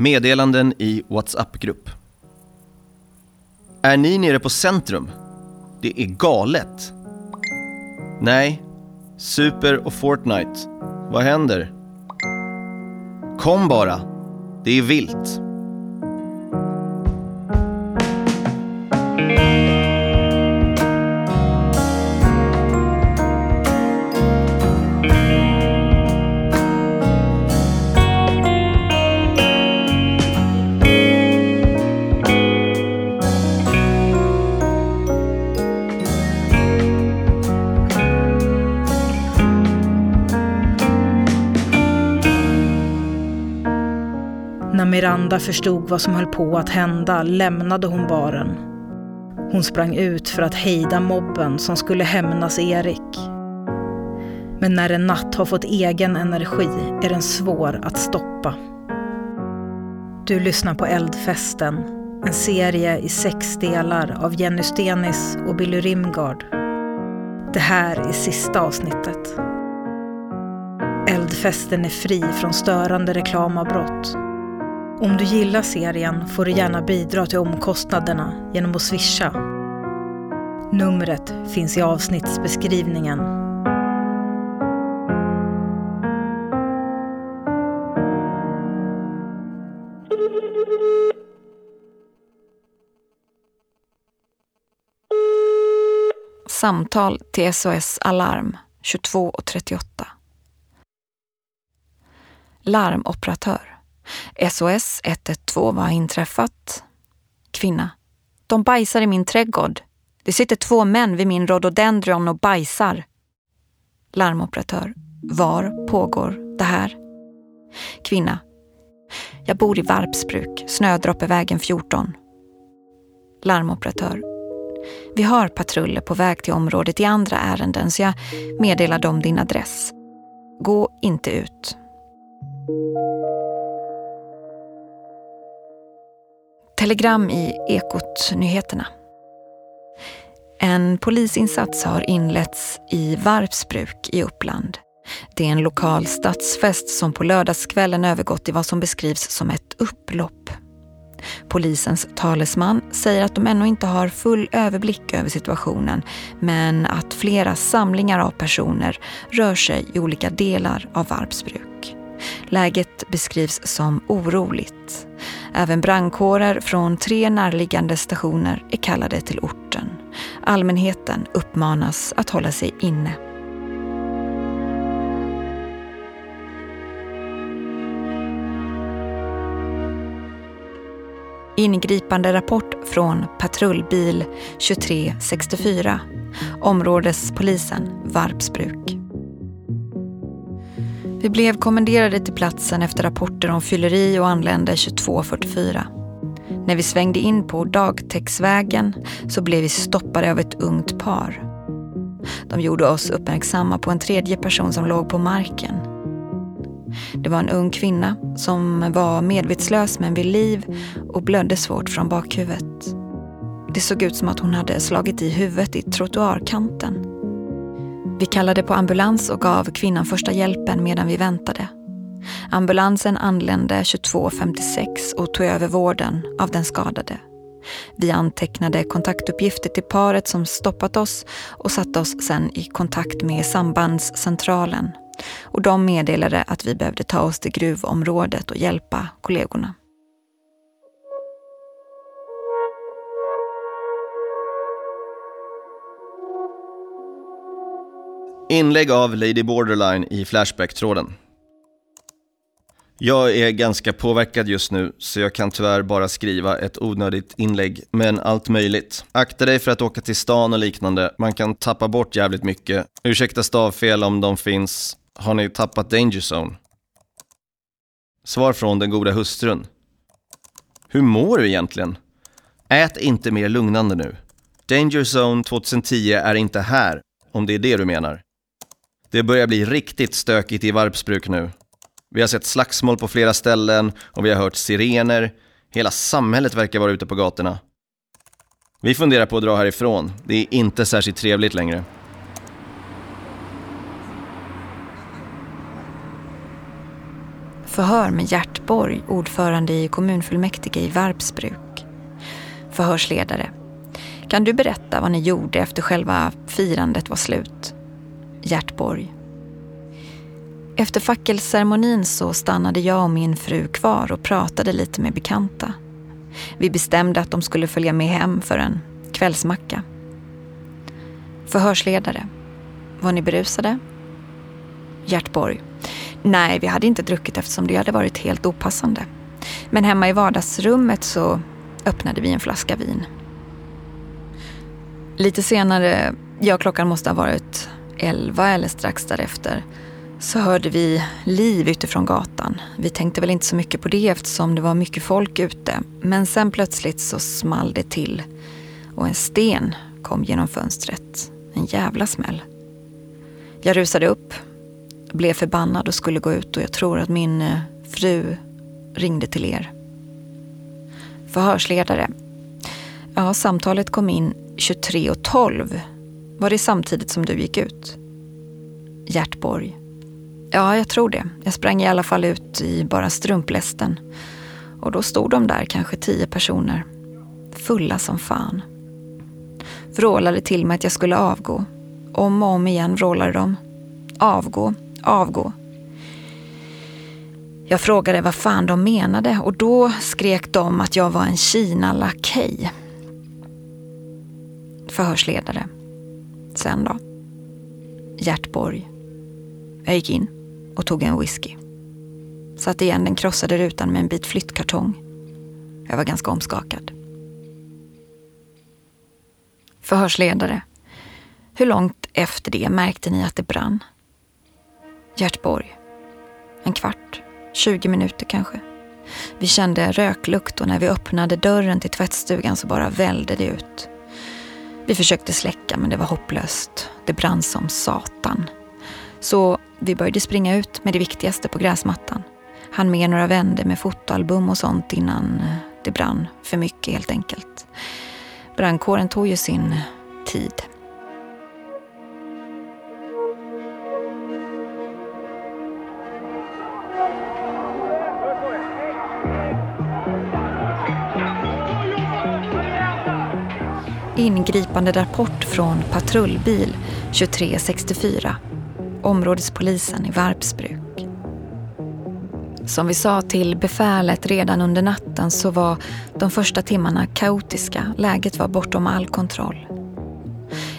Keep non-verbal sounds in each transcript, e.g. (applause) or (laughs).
Meddelanden i WhatsApp-grupp. Är ni nere på centrum? Det är galet. Nej, Super och Fortnite. Vad händer? Kom bara. Det är vilt. Miranda förstod vad som höll på att hända lämnade hon baren. Hon sprang ut för att hejda mobben som skulle hämnas Erik. Men när en natt har fått egen energi är den svår att stoppa. Du lyssnar på Eldfesten, en serie i sex delar av Jenny Stenis och Billy Rimgard. Det här är sista avsnittet. Eldfesten är fri från störande reklamavbrott. Om du gillar serien får du gärna bidra till omkostnaderna genom att swisha. Numret finns i avsnittsbeskrivningen. Samtal till SOS Alarm 22.38. Larmoperatör. SOS 112, vad har inträffat? Kvinna. De bajsar i min trädgård. Det sitter två män vid min rhododendron och bajsar. Larmoperatör. Var pågår det här? Kvinna. Jag bor i Varpsbruk, Snödroppevägen 14. Larmoperatör. Vi har patruller på väg till området i andra ärenden så jag meddelar dem din adress. Gå inte ut. Telegram i Ekot-nyheterna. En polisinsats har inletts i Varpsbruk i Uppland. Det är en lokal stadsfest som på lördagskvällen övergått i vad som beskrivs som ett upplopp. Polisens talesman säger att de ännu inte har full överblick över situationen men att flera samlingar av personer rör sig i olika delar av Varpsbruk. Läget beskrivs som oroligt. Även brandkårer från tre närliggande stationer är kallade till orten. Allmänheten uppmanas att hålla sig inne. Ingripande rapport från patrullbil 2364, områdespolisen Varpsbruk. Vi blev kommenderade till platsen efter rapporter om fylleri och anlände 22.44. När vi svängde in på Dagtäcksvägen så blev vi stoppade av ett ungt par. De gjorde oss uppmärksamma på en tredje person som låg på marken. Det var en ung kvinna som var medvetslös men vid liv och blödde svårt från bakhuvudet. Det såg ut som att hon hade slagit i huvudet i trottoarkanten. Vi kallade på ambulans och gav kvinnan första hjälpen medan vi väntade. Ambulansen anlände 22.56 och tog över vården av den skadade. Vi antecknade kontaktuppgifter till paret som stoppat oss och satte oss sedan i kontakt med sambandscentralen. Och de meddelade att vi behövde ta oss till gruvområdet och hjälpa kollegorna. Inlägg av Lady Borderline i Flashback-tråden. Jag är ganska påverkad just nu, så jag kan tyvärr bara skriva ett onödigt inlägg, men allt möjligt. Akta dig för att åka till stan och liknande, man kan tappa bort jävligt mycket. Ursäkta stavfel om de finns. Har ni tappat Danger Zone? Svar från den goda hustrun. Hur mår du egentligen? Ät inte mer lugnande nu. Danger Zone 2010 är inte här, om det är det du menar. Det börjar bli riktigt stökigt i Varpsbruk nu. Vi har sett slagsmål på flera ställen och vi har hört sirener. Hela samhället verkar vara ute på gatorna. Vi funderar på att dra härifrån. Det är inte särskilt trevligt längre. Förhör med Gert Borg, ordförande i kommunfullmäktige i Varpsbruk. Förhörsledare. Kan du berätta vad ni gjorde efter själva firandet var slut? Gert Borg. Efter fackelceremonin så stannade jag och min fru kvar och pratade lite med bekanta. Vi bestämde att de skulle följa med hem för en kvällsmacka. Förhörsledare. Var ni berusade? Gert Borg. Nej, vi hade inte druckit eftersom det hade varit helt opassande. Men hemma i vardagsrummet så öppnade vi en flaska vin. Lite senare, ja klockan måste ha varit elva eller strax därefter, så hörde vi liv utifrån gatan. Vi tänkte väl inte så mycket på det eftersom det var mycket folk ute. Men sen plötsligt så small det till och en sten kom genom fönstret. En jävla smäll. Jag rusade upp, blev förbannad och skulle gå ut och jag tror att min eh, fru ringde till er. Förhörsledare. Ja, samtalet kom in 23.12. Var det samtidigt som du gick ut? Gert Borg. Ja, jag tror det. Jag sprang i alla fall ut i bara strumplästen. Och då stod de där, kanske tio personer. Fulla som fan. Vrålade till mig att jag skulle avgå. Om och om igen vrålade de. Avgå, avgå. Jag frågade vad fan de menade och då skrek de att jag var en Kina-lakej. Förhörsledare. Sen då? Gert Borg. Jag gick in och tog en whisky. Satte igen den krossade rutan med en bit flyttkartong. Jag var ganska omskakad. Förhörsledare. Hur långt efter det märkte ni att det brann? Gert Borg. En kvart, 20 minuter kanske. Vi kände röklukt och när vi öppnade dörren till tvättstugan så bara välde det ut. Vi försökte släcka men det var hopplöst. Det brann som satan. Så vi började springa ut med det viktigaste på gräsmattan. Han med några vänder med fotoalbum och sånt innan eh, det brann för mycket helt enkelt. Brandkåren tog ju sin tid. Ingripande rapport från patrullbil 2364 områdespolisen i Varpsbruk. Som vi sa till befälet redan under natten så var de första timmarna kaotiska. Läget var bortom all kontroll.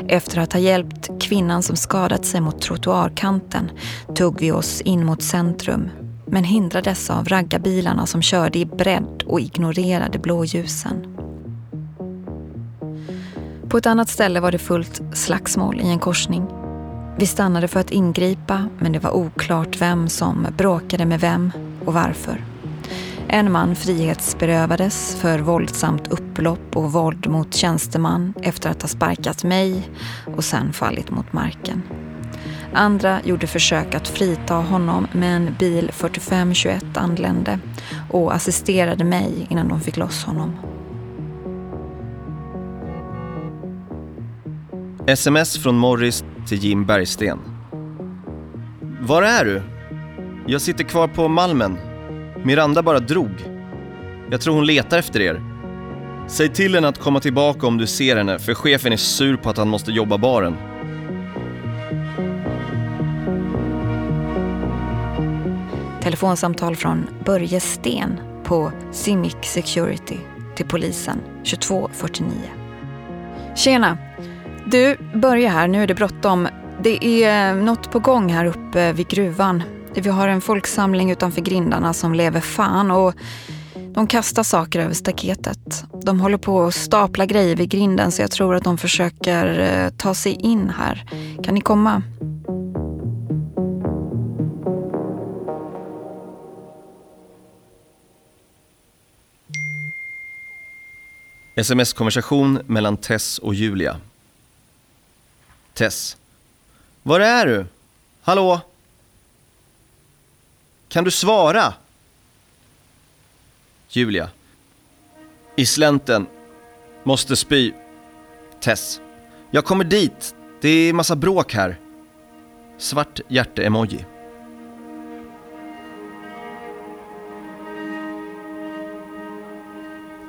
Efter att ha hjälpt kvinnan som skadat sig mot trottoarkanten tog vi oss in mot centrum men hindrades av raggarbilarna som körde i bredd och ignorerade blåljusen. På ett annat ställe var det fullt slagsmål i en korsning. Vi stannade för att ingripa men det var oklart vem som bråkade med vem och varför. En man frihetsberövades för våldsamt upplopp och våld mot tjänsteman efter att ha sparkat mig och sen fallit mot marken. Andra gjorde försök att frita honom men bil 4521 anlände och assisterade mig innan de fick loss honom. Sms från Morris till Jim Bergsten. Var är du? Jag sitter kvar på Malmen. Miranda bara drog. Jag tror hon letar efter er. Säg till henne att komma tillbaka om du ser henne, för chefen är sur på att han måste jobba baren. Telefonsamtal från Börje Sten på Simic Security till polisen 2249. Tjena! Du, Börje här. Nu är det bråttom. Det är eh, något på gång här uppe vid gruvan. Vi har en folksamling utanför grindarna som lever fan och de kastar saker över staketet. De håller på att stapla grejer vid grinden så jag tror att de försöker eh, ta sig in här. Kan ni komma? Sms-konversation mellan Tess och Julia. Tess. Var är du? Hallå? Kan du svara? Julia. I slänten. Måste spy. Tess. Jag kommer dit. Det är massa bråk här. Svart hjärte-emoji.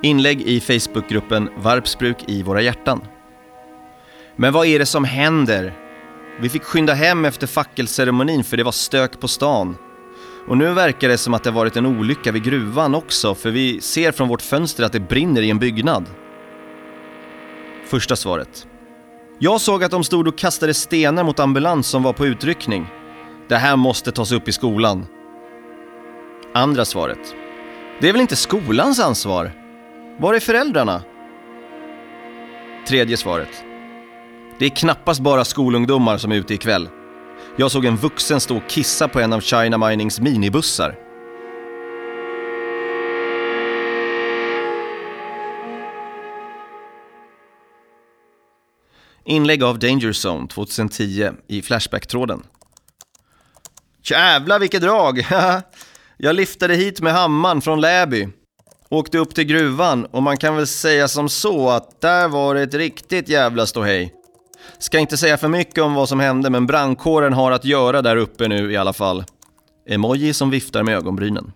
Inlägg i Facebookgruppen Varpsbruk i våra hjärtan. Men vad är det som händer? Vi fick skynda hem efter fackelceremonin för det var stök på stan. Och nu verkar det som att det varit en olycka vid gruvan också för vi ser från vårt fönster att det brinner i en byggnad. Första svaret. Jag såg att de stod och kastade stenar mot ambulans som var på utryckning. Det här måste tas upp i skolan. Andra svaret. Det är väl inte skolans ansvar? Var är föräldrarna? Tredje svaret. Det är knappast bara skolungdomar som är ute ikväll. Jag såg en vuxen stå och kissa på en av China Minings minibussar. Inlägg av Danger Zone 2010 i Flashback-tråden. Jävlar vilket drag! (laughs) Jag liftade hit med hammaren från Läby. Åkte upp till gruvan och man kan väl säga som så att där var det ett riktigt jävla ståhej. Ska inte säga för mycket om vad som hände men brandkåren har att göra där uppe nu i alla fall. Emoji som viftar med ögonbrynen.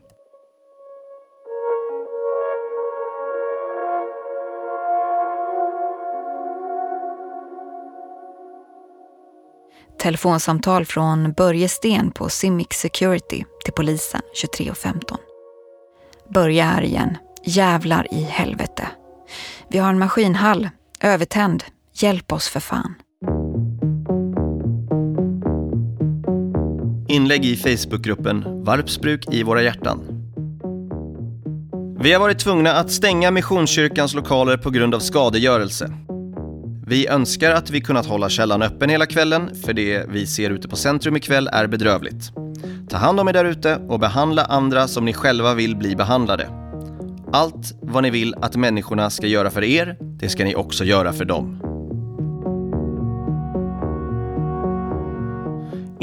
Telefonsamtal från Börje Sten på Simic Security till polisen 23.15. Börje här igen. Jävlar i helvete. Vi har en maskinhall. Övertänd. Hjälp oss för fan. Inlägg i Facebookgruppen Varpsbruk i våra hjärtan. Vi har varit tvungna att stänga Missionskyrkans lokaler på grund av skadegörelse. Vi önskar att vi kunnat hålla källan öppen hela kvällen, för det vi ser ute på centrum ikväll är bedrövligt. Ta hand om er där ute och behandla andra som ni själva vill bli behandlade. Allt vad ni vill att människorna ska göra för er, det ska ni också göra för dem.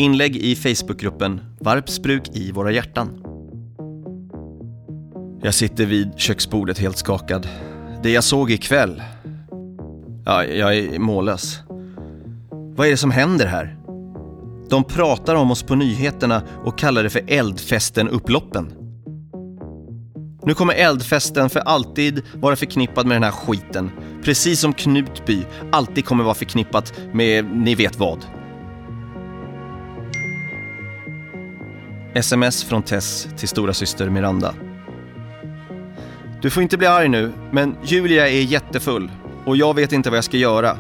Inlägg i Facebookgruppen Varpsbruk i våra hjärtan. Jag sitter vid köksbordet helt skakad. Det jag såg ikväll. Ja, jag är mållös. Vad är det som händer här? De pratar om oss på nyheterna och kallar det för Eldfesten-upploppen. Nu kommer Eldfesten för alltid vara förknippad med den här skiten. Precis som Knutby alltid kommer vara förknippat med ni vet vad. Sms från Tess till stora syster Miranda. Du får inte bli arg nu, men Julia är jättefull och jag vet inte vad jag ska göra.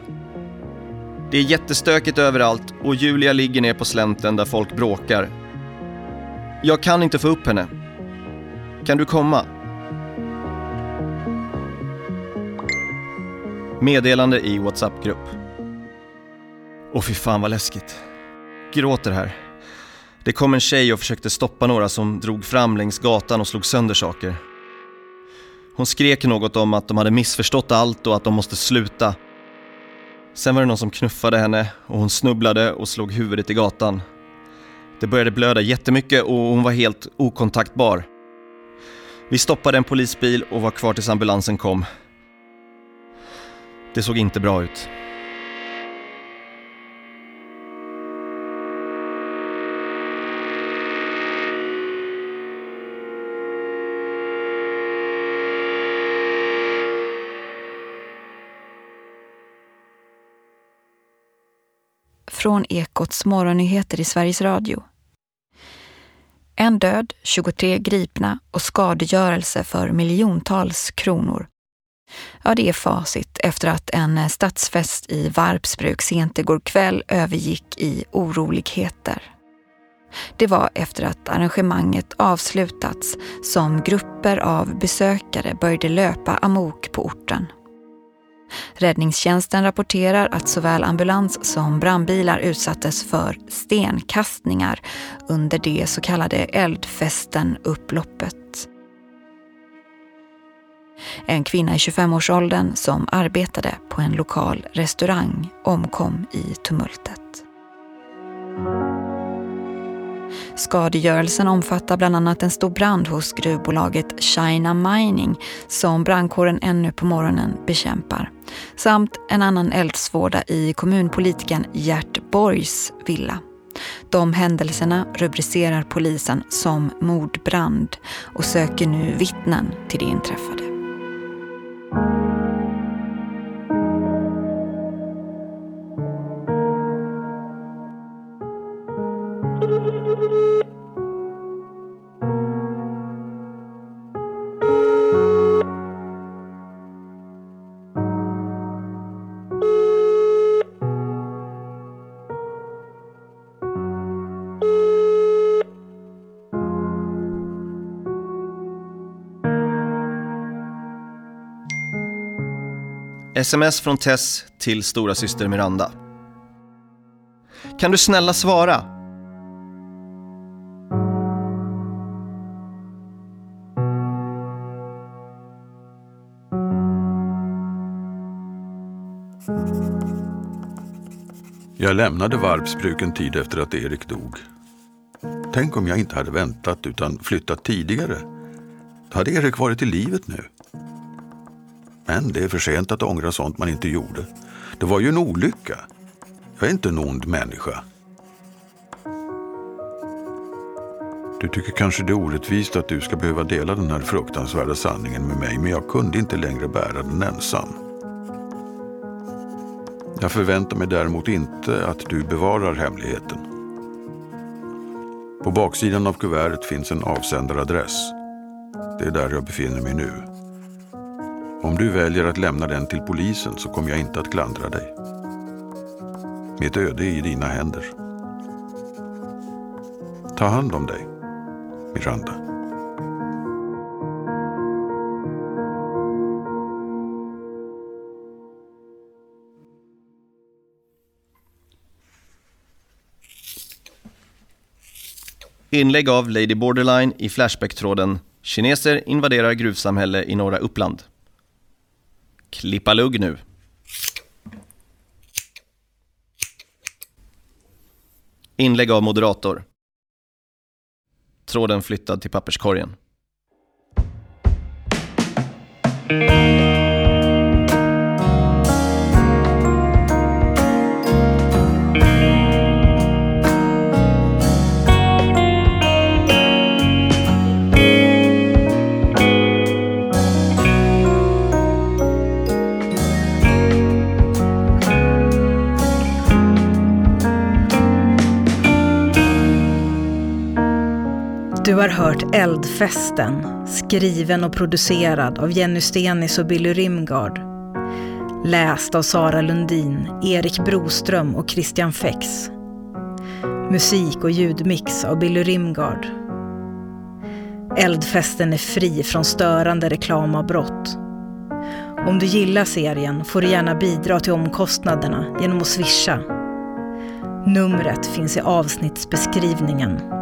Det är jättestökigt överallt och Julia ligger ner på slänten där folk bråkar. Jag kan inte få upp henne. Kan du komma? Meddelande i WhatsApp-grupp. Åh fy fan vad läskigt. Gråter här. Det kom en tjej och försökte stoppa några som drog fram längs gatan och slog sönder saker. Hon skrek något om att de hade missförstått allt och att de måste sluta. Sen var det någon som knuffade henne och hon snubblade och slog huvudet i gatan. Det började blöda jättemycket och hon var helt okontaktbar. Vi stoppade en polisbil och var kvar tills ambulansen kom. Det såg inte bra ut. Från Ekots morgonnyheter i Sveriges Radio. En död, 23 gripna och skadegörelse för miljontals kronor. Ja, det är facit efter att en stadsfest i Varpsbruk sent igår kväll övergick i oroligheter. Det var efter att arrangemanget avslutats som grupper av besökare började löpa amok på orten. Räddningstjänsten rapporterar att såväl ambulans som brandbilar utsattes för stenkastningar under det så kallade Eldfesten-upploppet. En kvinna i 25-årsåldern som arbetade på en lokal restaurang omkom i tumultet. Skadegörelsen omfattar bland annat en stor brand hos gruvbolaget China Mining som brandkåren ännu på morgonen bekämpar. Samt en annan eldsvåda i kommunpolitiken Gert Borgs villa. De händelserna rubricerar polisen som mordbrand och söker nu vittnen till det inträffade. Sms från Tess till stora syster Miranda. Kan du snälla svara? Jag lämnade Varpsbruk en tid efter att Erik dog. Tänk om jag inte hade väntat utan flyttat tidigare. Då hade Erik varit i livet nu. Men det är för sent att ångra sånt man inte gjorde. Det var ju en olycka. Jag är inte en ond människa. Du tycker kanske det är orättvist att du ska behöva dela den här fruktansvärda sanningen med mig, men jag kunde inte längre bära den ensam. Jag förväntar mig däremot inte att du bevarar hemligheten. På baksidan av kuvertet finns en avsändaradress. Det är där jag befinner mig nu. Om du väljer att lämna den till polisen så kommer jag inte att klandra dig. Mitt öde är i dina händer. Ta hand om dig, Miranda. Inlägg av Lady Borderline i Flashback-tråden “Kineser invaderar gruvsamhälle i norra Uppland”. Klippa lugg nu. Inlägg av moderator. Tråden flyttad till papperskorgen. Hört Eldfesten, skriven och producerad av Jenny Stenis och Billy Rimgard. Läst av Sara Lundin, Erik Broström och Christian Fex. Musik och ljudmix av Billy Rimgard. Eldfesten är fri från störande reklamavbrott. Om du gillar serien får du gärna bidra till omkostnaderna genom att swisha. Numret finns i avsnittsbeskrivningen.